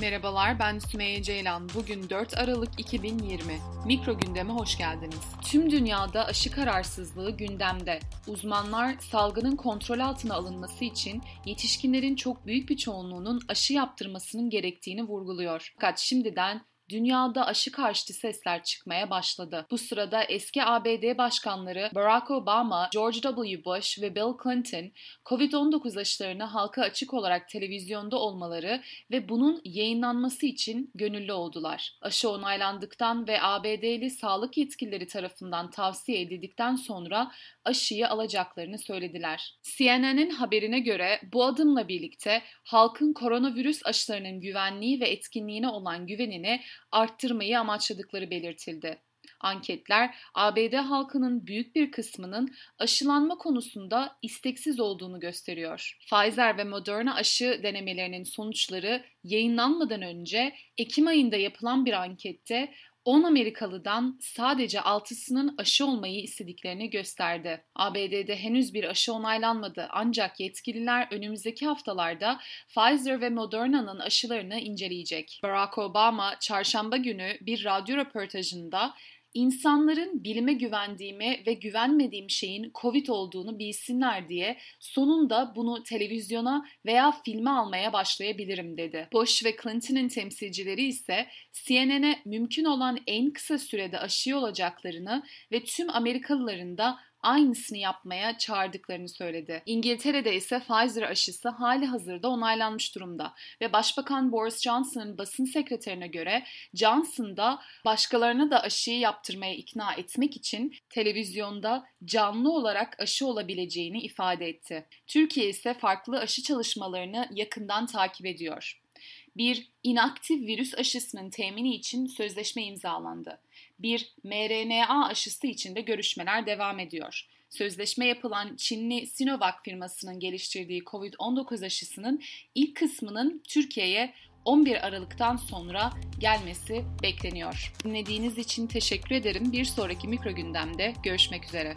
Merhabalar ben Sümeyye Ceylan. Bugün 4 Aralık 2020. Mikro gündeme hoş geldiniz. Tüm dünyada aşı kararsızlığı gündemde. Uzmanlar salgının kontrol altına alınması için yetişkinlerin çok büyük bir çoğunluğunun aşı yaptırmasının gerektiğini vurguluyor. Fakat şimdiden dünyada aşı karşıtı sesler çıkmaya başladı. Bu sırada eski ABD başkanları Barack Obama, George W. Bush ve Bill Clinton COVID-19 aşılarını halka açık olarak televizyonda olmaları ve bunun yayınlanması için gönüllü oldular. Aşı onaylandıktan ve ABD'li sağlık yetkilileri tarafından tavsiye edildikten sonra aşıyı alacaklarını söylediler. CNN'in haberine göre bu adımla birlikte halkın koronavirüs aşılarının güvenliği ve etkinliğine olan güvenini arttırmayı amaçladıkları belirtildi. Anketler ABD halkının büyük bir kısmının aşılanma konusunda isteksiz olduğunu gösteriyor. Pfizer ve Moderna aşı denemelerinin sonuçları yayınlanmadan önce Ekim ayında yapılan bir ankette 10 Amerikalıdan sadece 6'sının aşı olmayı istediklerini gösterdi. ABD'de henüz bir aşı onaylanmadı ancak yetkililer önümüzdeki haftalarda Pfizer ve Moderna'nın aşılarını inceleyecek. Barack Obama çarşamba günü bir radyo röportajında İnsanların bilime güvendiğimi ve güvenmediğim şeyin Covid olduğunu bilsinler diye sonunda bunu televizyona veya filme almaya başlayabilirim dedi. Bush ve Clinton'ın temsilcileri ise CNN'e mümkün olan en kısa sürede aşı olacaklarını ve tüm Amerikalıların da aynısını yapmaya çağırdıklarını söyledi. İngiltere'de ise Pfizer aşısı hali hazırda onaylanmış durumda ve Başbakan Boris Johnson'ın basın sekreterine göre Johnson da başkalarına da aşıyı yaptırmaya ikna etmek için televizyonda canlı olarak aşı olabileceğini ifade etti. Türkiye ise farklı aşı çalışmalarını yakından takip ediyor bir inaktif virüs aşısının temini için sözleşme imzalandı. Bir mRNA aşısı için de görüşmeler devam ediyor. Sözleşme yapılan Çinli Sinovac firmasının geliştirdiği COVID-19 aşısının ilk kısmının Türkiye'ye 11 Aralık'tan sonra gelmesi bekleniyor. Dinlediğiniz için teşekkür ederim. Bir sonraki mikro gündemde görüşmek üzere.